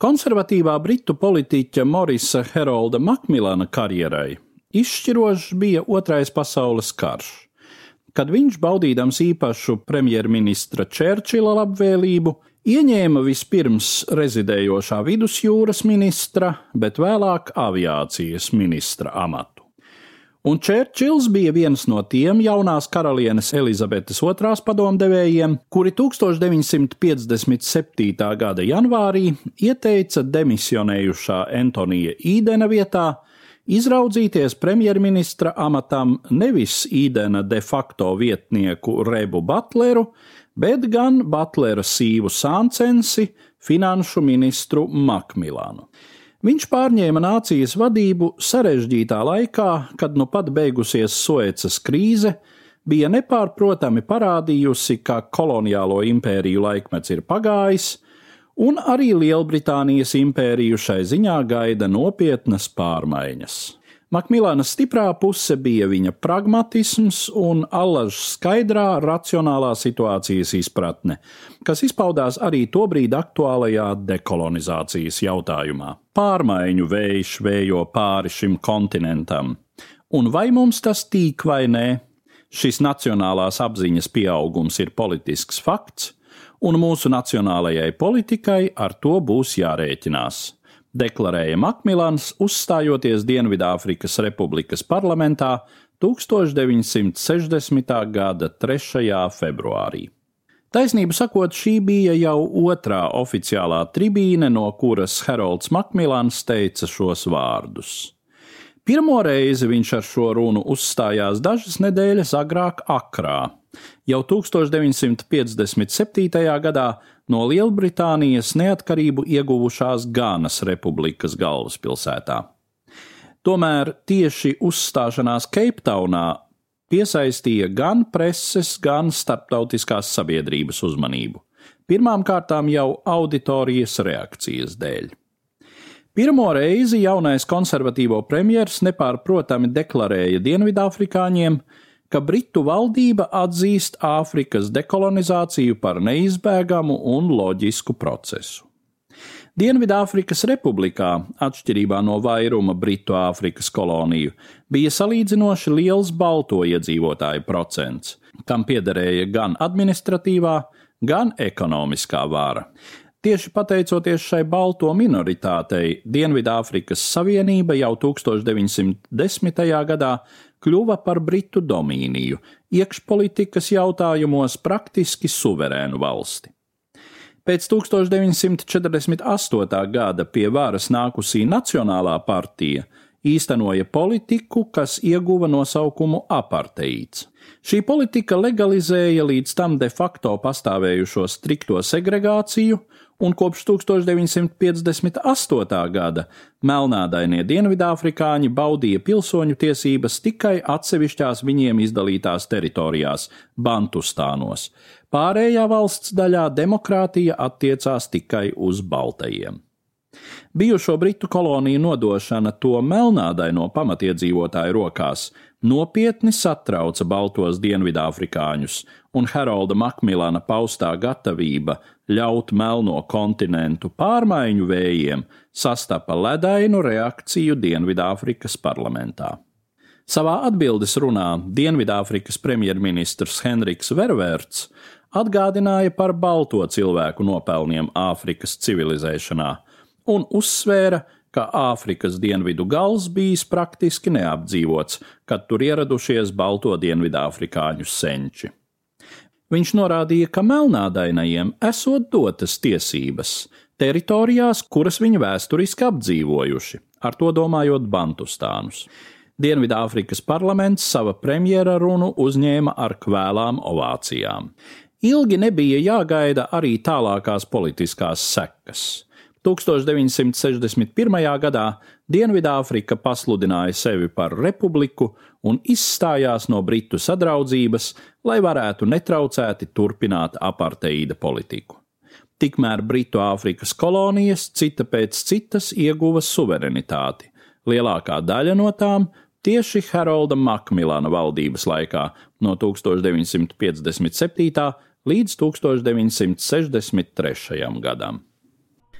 Konservatīvā britu politiķa Morisa Herolda Makmilana karjerai izšķirošs bija Otrais pasaules karš, kad viņš, baudīdams īpašu premjerministra Čērčila labvēlību, ieņēma vispirms rezidējošā vidusjūras ministra, bet vēlāk aviācijas ministra amatu. Un Čērčils bija viens no tiem jaunās karalienes Elizabetes II padomdevējiem, kuri 1957. gada janvārī ieteica demisionējušā Antonija Īdena vietā izraudzīties premjerministra amatam nevis Īdena de facto vietnieku Rebu Butleru, bet gan Butlera sīvu Sāncensi, finanšu ministru Makmilānu. Viņš pārņēma nācijas vadību sarežģītā laikā, kad nu pat beigusies Suecas krīze, bija nepārprotami parādījusi, ka koloniālo impēriju laikmets ir pagājis, un arī Lielbritānijas impēriju šai ziņā gaida nopietnas pārmaiņas. Makmilāna stiprā puse bija viņa pragmatisms un allaž skaidrā, racionālā situācijas izpratne, kas izpaudās arī tobrīd aktuālajā dekolonizācijas jautājumā. Pārmaiņu vējš vējo pāri šim kontinentam, un vai mums tas tīk vai nē, šis nacionālās apziņas pieaugums ir politisks fakts, un mūsu nacionālajai politikai ar to būs jārēķinās deklarēja Makmilans, uzstājoties Dienvidāfrikas Republikas parlamentā 1960. gada 3. februārī. Taisnību sakot, šī bija jau otrā oficiālā tribīne, no kuras Harolds Makmilans teica šos vārdus. Pirmo reizi viņš ar šo runu uzstājās dažas nedēļas agrāk Akrā. Jau 1957. gadā no Lielbritānijas neatkarību ieguvušās Gānas republikas galvaspilsētā. Tomēr tieši uzstāšanās Keiptaunā piesaistīja gan preses, gan starptautiskās sabiedrības uzmanību. Pirmām kārtām jau auditorijas reakcijas dēļ. Pirmo reizi jaunais konservatīvo premjerministrs nepārprotami deklarēja Dienvidāfrikāņiem, ka Britu valdība atzīst Āfrikas dekolonizāciju par neizbēgamu un loģisku procesu. Dienvidāfrikas republikā, atšķirībā no vairuma Britu Āfrikas koloniju, bija salīdzinoši liels balto iedzīvotāju procents, kam piederēja gan administratīvā, gan ekonomiskā vāra. Tieši pateicoties šai balto minoritātei, Dienvidāfrikas Savienība jau 1910. gadā kļuva par Britu domīniju, iekšpolitikas jautājumos praktiski suverēnu valsti. Pēc 1948. gada pie varas nākusī Nacionālā partija īstenoja politiku, kas ieguva nosaukumu aparteids. Šī politika legalizēja līdz tam de facto pastāvējušo strikto segregāciju un kopš 1958. gada melnādainie dienvidāfrikāņi baudīja pilsoņu tiesības tikai atsevišķās viņiem izdalītās teritorijās, Bantustānos. Pārējā valsts daļā demokrātija attiecās tikai uz baltajiem. Bijušo britu koloniju nodošana to melnādaino pamatiedzīvotāju rokās nopietni satrauca baltos dienvidāfrikāņus, un Harolda Makmilana paustā gatavība ļaut melno kontinentu pārmaiņu vējiem sastapa ledainu reakciju Dienvidāfrikas parlamentā. Savā atbildes runā Dienvidāfrikas premjerministrs Henriks Vervērts atgādināja par balto cilvēku nopelniem Āfrikas civilizēšanā un uzsvēra, ka Āfrikas dienvidu gals bijis praktiski neapdzīvots, kad tur ieradušies balto dienvidāfrikāņu senči. Viņš norādīja, ka melnādainajiem esot dotas tiesības teritorijās, kuras viņi vēsturiski apdzīvojuši, ar to domājot Bantustānus. Dienvidāfrikas parlaments sava premjera runu uzņēma ar kvēlām ovācijām. Ilgi nebija jāgaida arī tālākās politiskās sekas. 1961. gadā Dienvidāfrika pasludināja sevi par republiku un izstājās no Britu sadraudzības, lai varētu netraucēti turpināt aparteīda politiku. Tikmēr Britu Āfrikas kolonijas cita pēc citas ieguva suverenitāti. Lielākā daļa no tām tieši Harolda Makmilana valdības laikā no 1957. līdz 1963. gadam.